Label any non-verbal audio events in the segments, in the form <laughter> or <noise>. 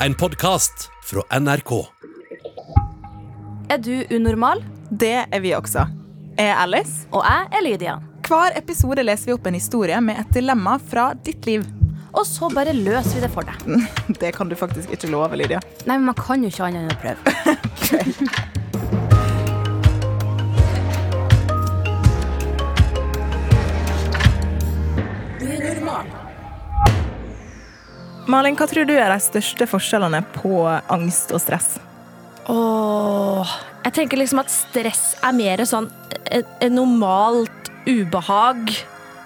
En podkast fra NRK. Er du unormal? Det er vi også. Jeg er Alice. Og jeg er Lydia. Hver episode leser vi opp en historie med et dilemma fra ditt liv. Og så bare løser vi det for deg. <laughs> Det kan du faktisk ikke love, Lydia. Nei, men man kan jo ikke annet enn å prøve. <laughs> Malin, hva tror du er de største forskjellene på angst og stress? Åh, jeg tenker liksom at stress er mer sånn et, et normalt ubehag,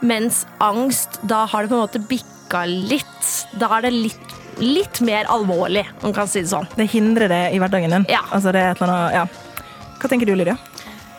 mens angst, da har det på en måte bikka litt. Da er det litt, litt mer alvorlig, om man kan si det sånn. Det hindrer det i hverdagen din? Ja. Altså, det er et eller annet, ja. Hva tenker du, Lydia?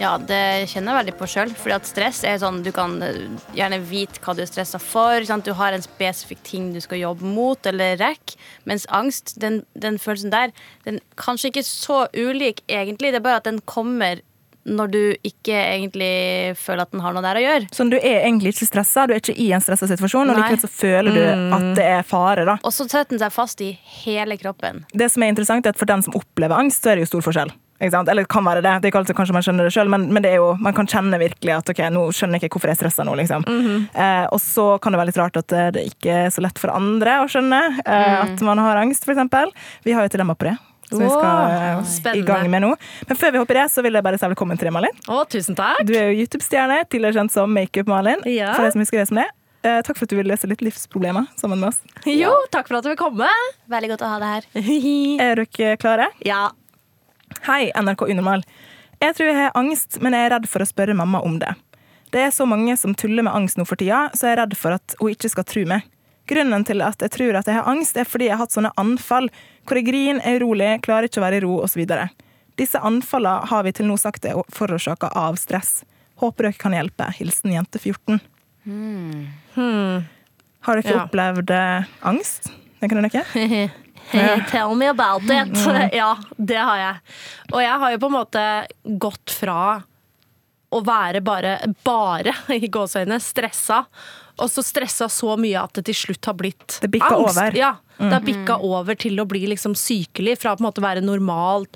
Ja, det kjenner jeg veldig på sjøl. Fordi at stress er sånn du kan eh, gjerne vite hva du er stressa for. Sant? Du har en spesifikk ting du skal jobbe mot eller rekke. Mens angst, den, den følelsen der, den er kanskje ikke så ulik egentlig. Det er bare at den kommer når du ikke egentlig føler at den har noe der å gjøre. Sånn, du er egentlig ikke stressa, du er ikke i en stressa situasjon, og likevel så føler du at det er fare. da. Og så setter den seg fast i hele kroppen. Det som er interessant, er at for den som opplever angst, så er det jo stor forskjell. Ikke sant? Eller det kan være det. Det er ikke alltid kanskje man skjønner det sjøl, men, men det er jo, man kan kjenne virkelig at ok, nå skjønner jeg ikke hvorfor jeg er stressa nå. liksom. eh, og så kan det være litt rart at eh, det ikke er så lett for andre å skjønne eh, at man har angst, f.eks. Vi har jo et dilemma på det. Som vi skal eh, i gang med nå. Men før vi hopper i det, så vil jeg bare si velkommen til deg, Malin. Å, tusen takk. Du er jo YouTube-stjerne, tidligere kjent som Makeup-Malin. Ja. For deg som husker det som det. Eh, takk for at du ville løse litt livsproblemer sammen med oss. Jo, takk for at du vil komme. Veldig godt å ha deg her. <laughs> Er dere klare? ja. Hei, NRK Unormal. Jeg tror jeg har angst, men jeg er redd for å spørre mamma om det. Det er så mange som tuller med angst nå for tida, så jeg er redd for at hun ikke skal tro meg. Grunnen til at jeg tror at jeg har angst, er fordi jeg har hatt sånne anfall hvor jeg griner, er urolig, klarer ikke å være i ro osv. Disse anfallene har vi til nå sagt er forårsaka av stress. Håper dere kan hjelpe. Hilsen jente 14. Har dere Ja. opplevd eh, angst? Det kunne dere? <laughs> Tell me about it. <laughs> <laughs> Ja, det har jeg. Og jeg har jo på en måte gått fra å være bare, bare <laughs> i gåseøynene, stressa, og så stressa så mye at det til slutt har blitt Det bikka angst. over. Ja, det har bikka over til å bli liksom sykelig, fra på en måte å være normalt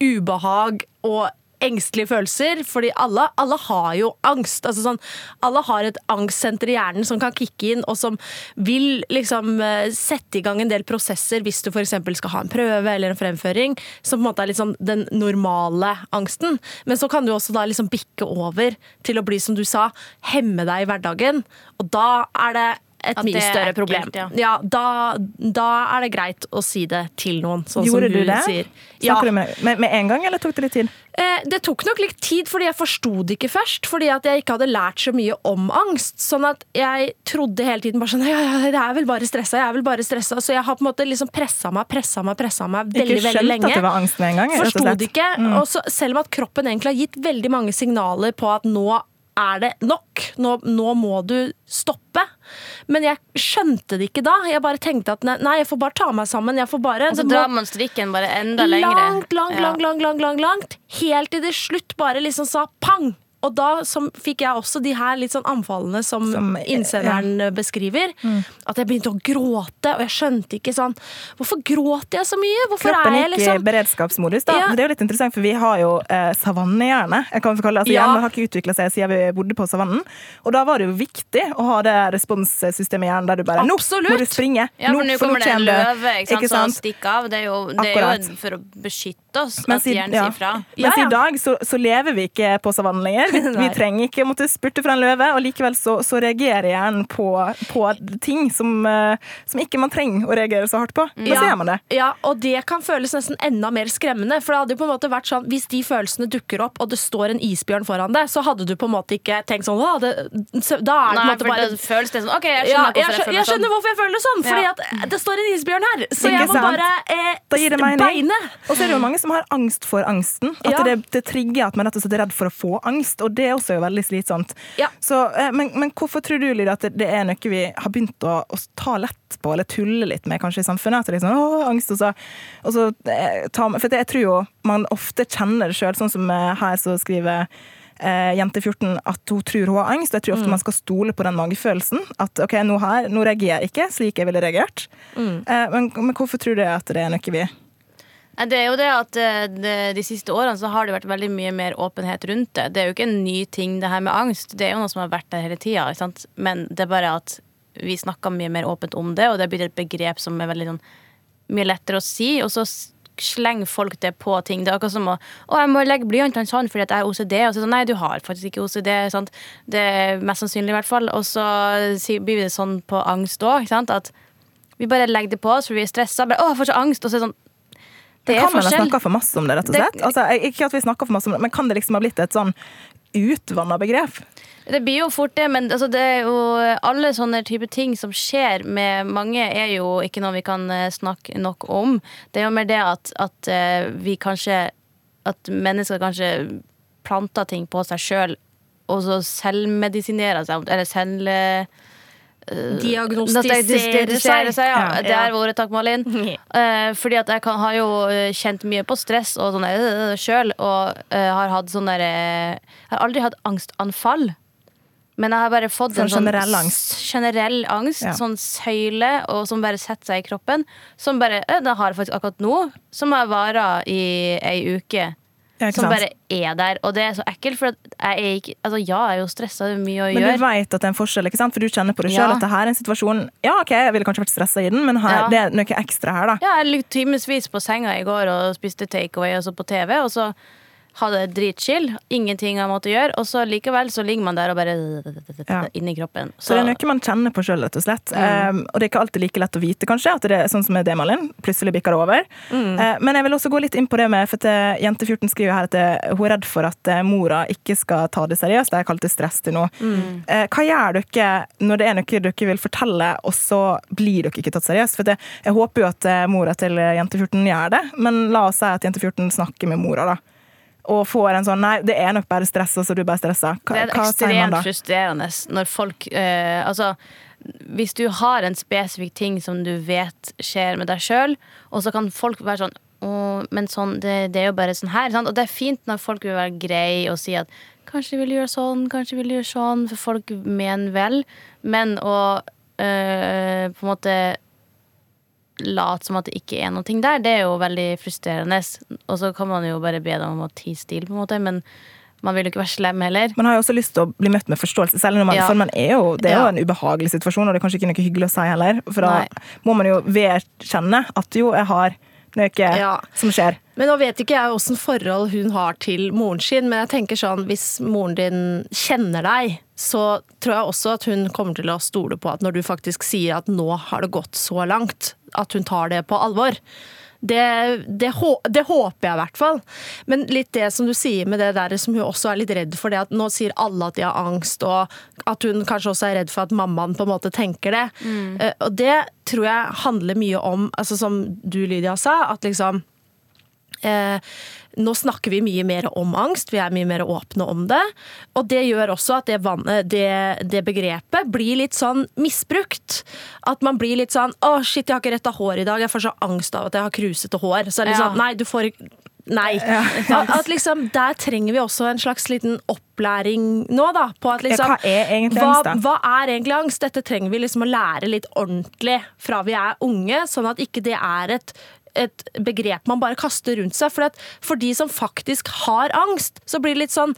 ubehag og engstelige følelser, fordi alle, alle har jo angst. Altså sånn, alle har et angstsenter i hjernen som kan kicke inn, og som vil liksom eh, sette i gang en del prosesser hvis du f.eks. skal ha en prøve eller en fremføring, som på en måte er sånn den normale angsten. Men så kan du også da liksom bikke over til å bli, som du sa, hemme deg i hverdagen, og da er det et mye større ekkelt, problem. ja. Ja, da, da er det greit å si det til noen, sånn Gjorde som du det? sier. Ja. du med, med, med en gang, eller tok det litt tid? Eh, det tok nok litt tid, fordi jeg forsto det ikke først. Fordi at jeg ikke hadde lært så mye om angst. Sånn at jeg trodde hele tiden bare sånn Ja, ja, det er vel bare stressa, jeg er vel bare stressa. Så jeg har på en måte liksom pressa meg, pressa meg, pressa meg veldig, Ikke skjønt at det var angst med en gang? Forsto det ikke. Mm. Og så, selv om at kroppen egentlig har gitt veldig mange signaler på at nå er det nok. Nå, nå må du stoppe. Men jeg skjønte det ikke da. Jeg bare tenkte at nei, jeg får bare ta meg sammen. Jeg får bare, Og så drar man strikken bare enda lengre. Langt, langt, langt, langt, langt, langt, langt. Helt til det slutt bare liksom sa pang! Og da som, fikk jeg også de her litt sånn anfallene som, Som- innsenderen ja. beskriver. Mm. At jeg begynte å gråte, og jeg skjønte ikke sånn Hvorfor gråter jeg så mye? Hvorfor Kroppen er jeg gikk i liksom beredskapsmodus. da. Ja. Det er jo litt interessant, for vi har jo eh, savannehjerne. Jeg kan kalle det. Altså, Ja. Hjernen har ikke utvikla seg siden vi bodde på savannen. Og da var det jo viktig å ha det responssystemet i hjernen der du bare Nå må du springe! Ja, for nå for kommer det en løve ikke sant, Ikke som stikker av. Det er jo, det er jo for å beskytte oss Mens at i, hjernen ja. sier fra. Mens i dag så, så lever vi ikke på savannen lenger. <laughs> Vi, vi trenger ikke måtte spurte fra en løve, og likevel så, så reagerer hjernen på, på ting som, eh, som ikke man trenger å reagere så hardt på. Da Ja. ser man det. Ja, og det kan føles nesten enda mer skremmende. For det hadde jo på en måte vært sånn Hvis de følelsene dukker opp, og det står en isbjørn foran deg, så hadde du på en måte ikke tenkt sånn «Å, det, så, Da er det på en måte bare det føles det sånn OK, jeg ja, skjønner jeg, hvorfor jeg, føler jeg skjønner sånn. hvorfor jeg føler det sånn, fordi Ja. at det står en isbjørn her. Så Ikke jeg må sant? bare eh, beine. Og så er det jo mange som har angst for angsten. At Ja. det, det trigger at man rett og slett er redd for å få angst, og det er også jo veldig slitsomt. Ja. Så, eh, men, men hvorfor tror du, Lydia, at det, det er noe vi har begynt å, å ta lett på, eller tulle litt med kanskje i samfunnet? At det liksom, å, angst, og så, og så eh, ta, For jeg tror jo man ofte kjenner det sjøl, sånn som eh, her så skriver eh, jente 14 at hun tror hun har angst. Jeg tror ofte man skal stole på den magefølelsen. At ok, nå, her, nå reagerer jeg ikke slik jeg ville reagert. Eh, men, men hvorfor tror du at det er noe vi Det er jo det at eh, de siste årene så har det vært veldig mye mer åpenhet rundt det. Det er jo ikke en ny ting, det her med angst. Det er jo noe som har vært der hele tida. Men det er bare at vi snakker mye mer åpent om det, og det blir et begrep som er veldig sånn mye lettere å si. Og så slenger folk det på ting. Det er akkurat som å Å, jeg må legge blyantene sånn fordi at jeg har OCD. Og så er sånn, nei, du har faktisk ikke OCD. Sant? Det er mest sannsynlig, i hvert fall. Og så blir det sånn på angst òg. At vi bare legger det på oss, for vi er stressa. Å, jeg får så angst. Og så er det sånn Det er Kan forskjell. snakka for masse om det, rett og Det- slett? Altså, ikke at vi snakker for masse om det, men kan det liksom ha blitt et sånn utvanna begrep? Det blir jo fort det, men altså, det er jo alle sånne typer ting som skjer med mange, er jo ikke noe vi kan eh, snakke nok om. Det er jo mer det at, at eh, vi kanskje At mennesker kanskje planter ting på seg sjøl, og så selvmedisinerer seg, eller selv... eh, Diagnostisere seg. Ja. Ja. Det er ordet, takk, Malin. <laughs> Eh, fordi at jeg kan, har jo eh, kjent mye på stress og sånn uh, sjøl, og har hatt sånn derre Jeg har aldri hatt angstanfall. Men jeg har bare fått Sånn en sånn generell angst. generell angst, Ja. sånn søyle, og som bare setter seg i kroppen. Som bare Det har jeg faktisk akkurat nå, som har vara i ei uke. Ja, som bare er der. Og det er så ekkelt, for jeg er ikke Altså, ja, jeg er jo stressa, det er mye å Men gjøre. du vet at det er en forskjell, ikke sant? for du kjenner på det sjøl Ja. at det her er en situasjon Ja, OK, jeg ville kanskje vært stressa i den, men her, det er noe ekstra her, da. Ja, jeg lå timevis på senga i går og spiste takeaway og så på TV, og så hadde det dritchill. Ingenting jeg måtte gjøre. Og så likevel så ligger man der og bare Ja. inni kroppen. Så det er noe man kjenner på sjøl, rett og slett. Um, og det er ikke alltid like lett å vite, kanskje, at det er sånn som er det, Malin. Plutselig bikker det over. Uh, men jeg vil også gå litt inn på det med For at eh, Jente 14 skriver her at eh, hun er redd for at mora ikke skal ta det seriøst. Det er kalt det stress til nå. Eh, hva gjør dere når det er noe dere vil fortelle, og så blir dere ikke tatt seriøst? For at jeg, jeg håper jo at mora til Jente 14 gjør det, men la oss si at Jente 14 snakker med mora, da. Og får en sånn Nei, det er nok bare stress, og så er du bare stressa. Hva, Det er ekstremt frustrerende når folk eh, Altså, hvis du har en spesifikk ting som du vet skjer med deg sjøl, og så kan folk være sånn men sånn, det, det er jo bare sånn her. Sant? Og det er fint når folk vil være greie og si at kanskje vil gjøre sånn, kanskje vil gjøre sånn, for folk mener vel. Men å øh, på en måte late som at det ikke er noe der, det er jo veldig frustrerende. Og så kan man jo bare be dem om å tie stil, på en måte, men man vil jo ikke være slem heller. Man har jo også lyst til å bli møtt med forståelse, selv når man, Ja. for man er jo, det er jo Ja. en ubehagelig situasjon, og det er kanskje ikke noe hyggelig å si heller. For da Nei. må man jo vedkjenne at jo, jeg har noe Ja. som skjer. Men nå vet ikke jeg åssen forhold hun har til moren sin, men jeg tenker sånn, hvis moren din kjenner deg, så tror jeg også at hun kommer til å stole på at når du faktisk sier at nå har det gått så langt, at hun tar det på alvor. Det, det, det håper jeg i hvert fall. Men litt det som du sier med det der som hun også er litt redd for, det at nå sier alle at de har angst, og at hun kanskje også er redd for at mammaen på en måte tenker det. Mm. Og det tror jeg handler mye om, altså som du Lydia sa, at liksom Eh, nå snakker vi mye mer om angst, vi er mye mer åpne om det. Og det gjør også at det, det, det begrepet blir litt sånn misbrukt. At man blir litt sånn 'Å, shit, jeg har ikke retta hår i dag. Jeg får så angst av at jeg har krusete hår.' Så er litt Ja. sånn Nei, du får ikke Nei. at, at liksom, der trenger vi også en slags liten opplæring nå, da. På at liksom Ja, hva er egentlig hva, angst, da? hva er egentlig angst? Dette trenger vi liksom å lære litt ordentlig fra vi er unge, sånn at ikke det er et et begrep man bare kaster rundt seg. For, at for de som faktisk har angst, så blir det litt sånn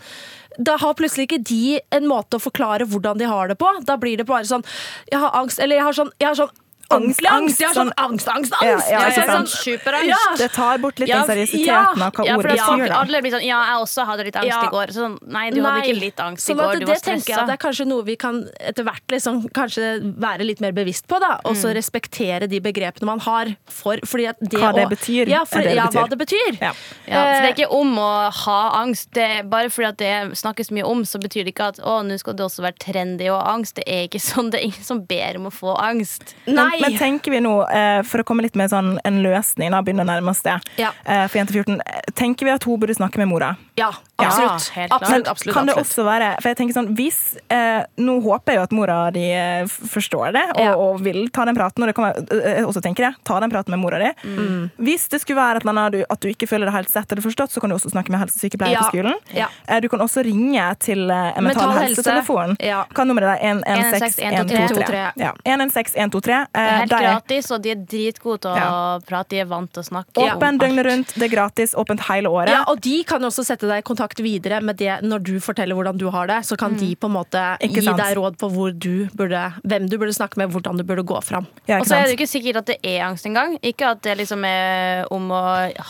Da har plutselig ikke de en måte å forklare hvordan de har det på. Da blir det bare sånn Jeg har angst, eller jeg har sånn, jeg har sånn Angst, angst, angst. Sånn angst, angst, angst, Ja, angst! ja, sånn Superangst. Ja. Det tar bort litt Ja, den seriøsiteten ja. av hva ordet det betyr. da. alle blir sånn Ja, jeg også hadde litt angst Ja. i går. Sånn, nei, du hadde ikke litt angst i Sånn går, du var det stressa. det er kanskje noe vi kan etter hvert liksom, kanskje være litt mer bevisst på. da, Og Mm. så respektere de begrepene man har for fordi at det Hva det å- betyr, Ja, for, det det ja, betyr. hva det betyr. Ja. Ja, for det Eh, er ikke om å ha angst. Det er bare fordi at det snakkes mye om, så betyr det ikke at å, nå skal det også være trendy å ha angst. Det er ikke sånn. Det er ingen som ber om å få angst. Nei. Men, tenker vi nå, eh, for å komme litt med sånn, en løsning, da, begynne å nærme oss det, Ja. eh, for jente 14, eh, tenker vi at hun burde snakke med mora? Ja, Absolutt. Ja, helt klart. absolutt, absolutt, kan det også være For jeg tenker sånn, hvis eh, Nå håper jeg jo at mora di eh, forstår det og, Ja. og vil ta den praten. Og det kan eh, jeg også tenker jeg, ta den praten med mora di. Mm. Hvis det skulle være et eller annet du, at du ikke føler deg helt sett eller forstått, så kan du også snakke med helsesykepleier Ja. på skolen. Ja. Eh, Du kan også ringe til eh, mental, Mental helse. helsetelefon. Ja. Hva er nummeret der? 116 116 Ja. 116 123. Det er Eh, helt der er gratis, og de er dritgode til å Ja. prate. De er vant til å snakke. Åpen døgnet rundt, det er gratis, åpent hele året. Ja, og de kan også sette deg i kontakt videre med det når du forteller hvordan du har det. Så kan de på en måte Ikke gi sant? deg råd på hvor du burde, hvem du burde snakke med, hvordan du burde gå fram. Ja, Og så er det ikke sikkert at det er angst engang. Ikke at det liksom er om å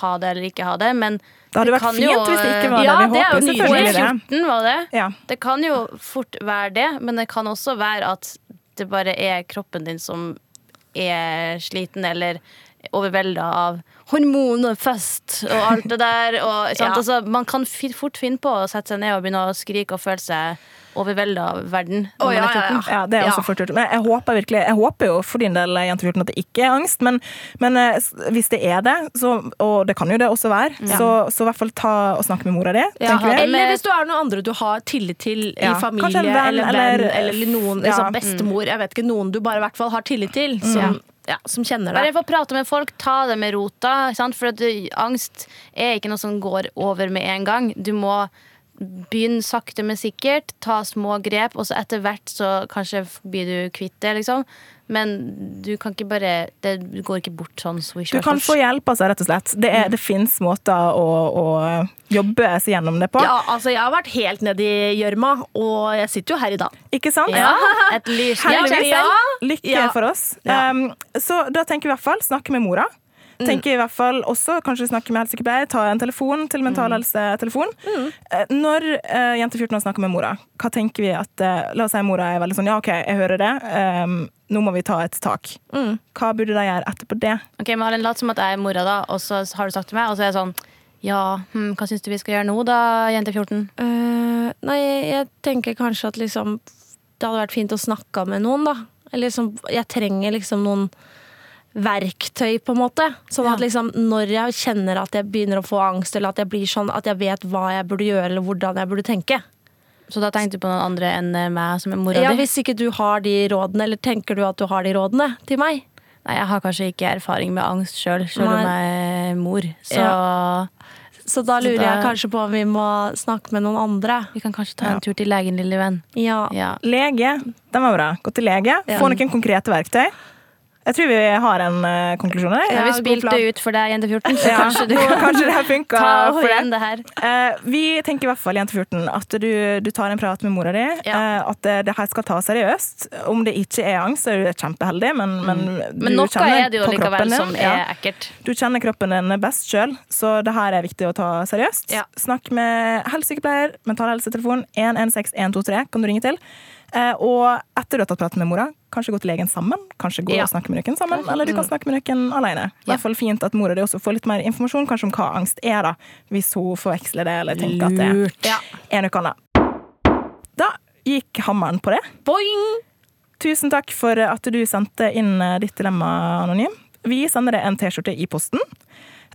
ha det eller ikke ha det, men Det hadde vært kan fint jo, hvis det ikke var Ja, det. Vi det er jo håper nydelig. selvfølgelig det. 14 var det. Ja. Det kan jo fort være det, men det kan også være at det bare er kroppen din som er sliten eller overvelda av hormoner først og alt det der. Og, sant? <laughs> Ja. Altså, man kan fort finne på å sette seg ned og begynne å skrike og føle seg overvelda av verden. Oh, ja, 14. ja, Ja, det er Ja. også fort gjort. Men jeg håper virkelig Jeg håper jo for din del, jenter 14, at det ikke er angst. Men, men eh, hvis det er det, så, og det kan jo det også være, så, så i hvert fall ta og snakke med mora di. Ja, ha- Eller hvis du er noen andre du har tillit til Ja, i familie venn, eller venn eller- eller, noen ja. liksom, bestemor, jeg vet ikke, noen du bare i hvert fall har tillit til, som, ja, som kjenner Bare deg. få prate med folk, ta det med rota. Sant? For at det, angst er ikke noe som går over med en gang. Du må begynne sakte, men sikkert. Ta små grep, og så etter hvert så kanskje blir du kvitt det, liksom. Men du kan ikke bare Det går ikke bort sånn swish Du kan få hjelp, altså, rett og slett. Det, er, det fins måter å, å jobbe seg gjennom det på. Ja, altså Jeg har vært helt nedi i gjørma, og jeg sitter jo her i dag. Ikke sant? Ja, et lys. Heldigvis. Ja. Lykke Ja. for oss. Ja. Um, så da tenker vi i hvert fall snakke med mora. Tenker i hvert fall også Kanskje snakke med helsesykepleier, ta en telefon til Mental Helse-telefon. Eh, Når uh, jente 14 har snakket med mora, hva tenker vi at uh, La oss si mora er veldig sånn ja, OK, jeg hører det. Um, nå må vi ta et tak. Hva burde de gjøre etterpå det? Ok, Malin, lat som at jeg er mora, da, og så har du sagt til meg, og så er jeg sånn Ja, hm, hva syns du vi skal gjøre nå, da, jente 14? Uh, nei, jeg tenker kanskje at liksom Det hadde vært fint å snakke med noen, da. Eller liksom, jeg trenger liksom noen verktøy, på en måte. Sånn at liksom når jeg kjenner at jeg begynner å få angst, eller at jeg blir sånn at jeg vet hva jeg burde gjøre, eller hvordan jeg burde tenke. Så da tenkte du på noen andre enn eh, meg, som er mora Ja, di? Hvis ikke du har de rådene, eller tenker du at du har de rådene til meg? Nei, jeg har kanskje ikke erfaring med angst sjøl, sjøl om jeg er mor. Så Så da Så lurer jeg kanskje på om vi må snakke med noen andre. vi kan kanskje ta en tur til legen, lille venn. Ja. Ja. Lege. Den var bra. Gå til lege. Få noen konkrete verktøy. Jeg tror vi har en uh, konklusjon her. Ja, vi spilte ut for deg, jente 14, så Ja, kanskje du kan kanskje det funka for deg. det her. Uh, vi tenker i hvert fall, jente 14, at du, du tar en prat med mora di. Ja. Uh, at det, det her skal tas seriøst. Om det ikke er angst, så er du kjempeheldig, men, men Mm. Men du noe er det jo likevel som er ekkelt. Du kjenner kroppen din best sjøl, så det her er viktig å ta seriøst. Snakk med helsesykepleier, mentalhelsetelefon 116123 kan du ringe til. Eh, og etter du har tatt praten med mora, kanskje gå til legen sammen. Kanskje gå Ja. og snakke med noen sammen, eller du kan snakke med noen alene. I Ja. hvert fall fint at mora di også får litt mer informasjon kanskje om hva angst er, da, hvis hun forveksler det eller tenker at det er noe annet. Da gikk hammeren på det. Boing! Tusen takk for at du sendte inn eh, ditt dilemma, Anonym. Vi sender deg en T-skjorte i posten.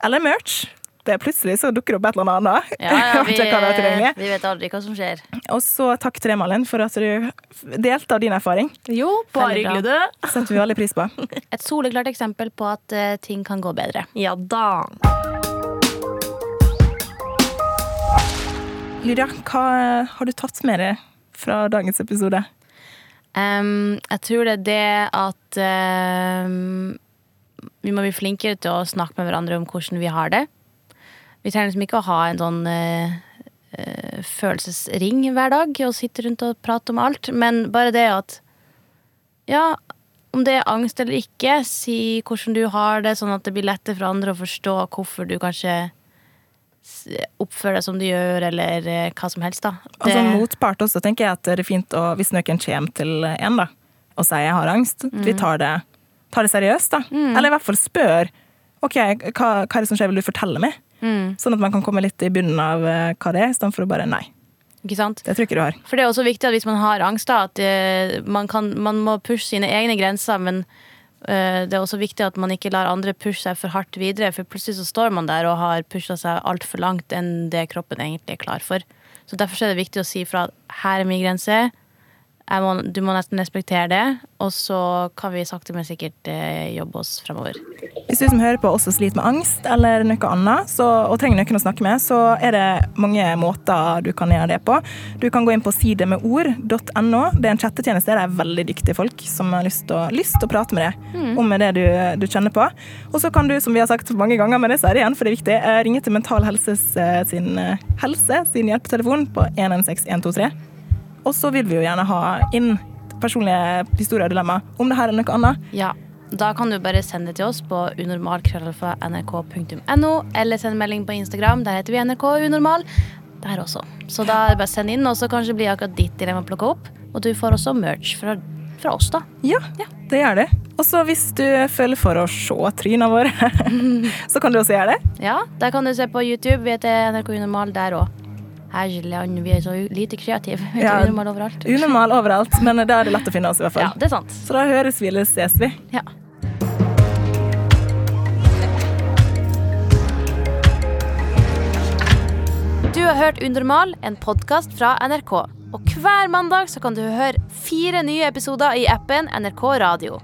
Eller merch. Det er Plutselig så dukker det opp et eller annet. Ja, ja, <laughs> vi, vi vet aldri hva som skjer. Og så takk til deg, Malin, for at du delte av din erfaring. Jo, bare hyggelig, du. setter vi veldig pris på. <laughs> Et soleklart eksempel på at uh, ting kan gå bedre. Ja da. Lydia, hva har du tatt med deg fra dagens episode? Um, jeg tror det er det at um, vi må bli flinkere til å snakke med hverandre om hvordan vi har det. Vi trenger liksom ikke å ha en sånn eh, følelsesring hver dag og sitte rundt og prate om alt, men bare det at Ja, om det er angst eller ikke, si hvordan du har det, sånn at det blir lettere for andre å forstå hvorfor du kanskje oppføre deg som du gjør, eller eh, hva som helst, da. Det... Altså Det- motpart også tenker jeg at det er fint å, hvis noen kommer til en da, og sier jeg har angst, at vi tar det, tar det seriøst. da. Eller i hvert fall spør ok, hva, hva er det som skjer, vil du fortelle meg? Mm, Sånn at man kan komme litt i bunnen av eh, hva det er, istedenfor å bare nei. ikke sant? Det tror ikke du har. For det er også viktig at hvis man har angst, da, at eh, man, kan, man må pushe sine egne grenser, men Eh, Det er også viktig at man ikke lar andre pushe seg for hardt videre, for plutselig så står man der og har pusha seg altfor langt enn det kroppen egentlig er klar for. Så derfor er det viktig å si fra at her er min grense. Må, du må nesten respektere det, og så kan vi sakte, men sikkert eh, jobbe oss fremover. Hvis du som hører på også sliter med angst eller noe annet, så, og trenger noen å snakke med, så er det mange måter du kan gjøre det på. Du kan gå inn på sidemedord.no. Det er en chattetjeneste der det er veldig dyktige folk som har lyst til å, prate med deg om det du, du kjenner på. Og så kan du, som vi har sagt mange ganger, men det sier det igjen, for det er viktig, eh, ringe til Mental Helse eh, sin, helse sin hjelpetelefon på 116123. Og så vil vi jo gjerne ha inn personlige historier og dilemma om det her er noe annet. Ja, da kan du bare sende det til oss på unormalkrøllalfa.nrk.no, eller sende melding på Instagram. Der heter vi NRK Unormal. Der også. Så da er det bare å sende inn, og så kanskje blir akkurat ditt dilemma plukka opp. Og du får også merch fra, fra oss, da. Ja, det gjør det. Og så hvis du føler for å se trynene våre, <laughs> så kan du også gjøre det. Ja, der kan du se på YouTube. Vi heter NRK Unormal der òg. Herland, vi er så lite kreative. Vi er Ja. Unormal overalt. Unormal overalt, men da er det lett å finne oss i hvert Ja, fall. det er sant. Så da høres vi eller ses vi. Ja. Du har hørt Unormal, en podkast fra NRK. Og hver mandag så kan du høre fire nye episoder i appen NRK Radio.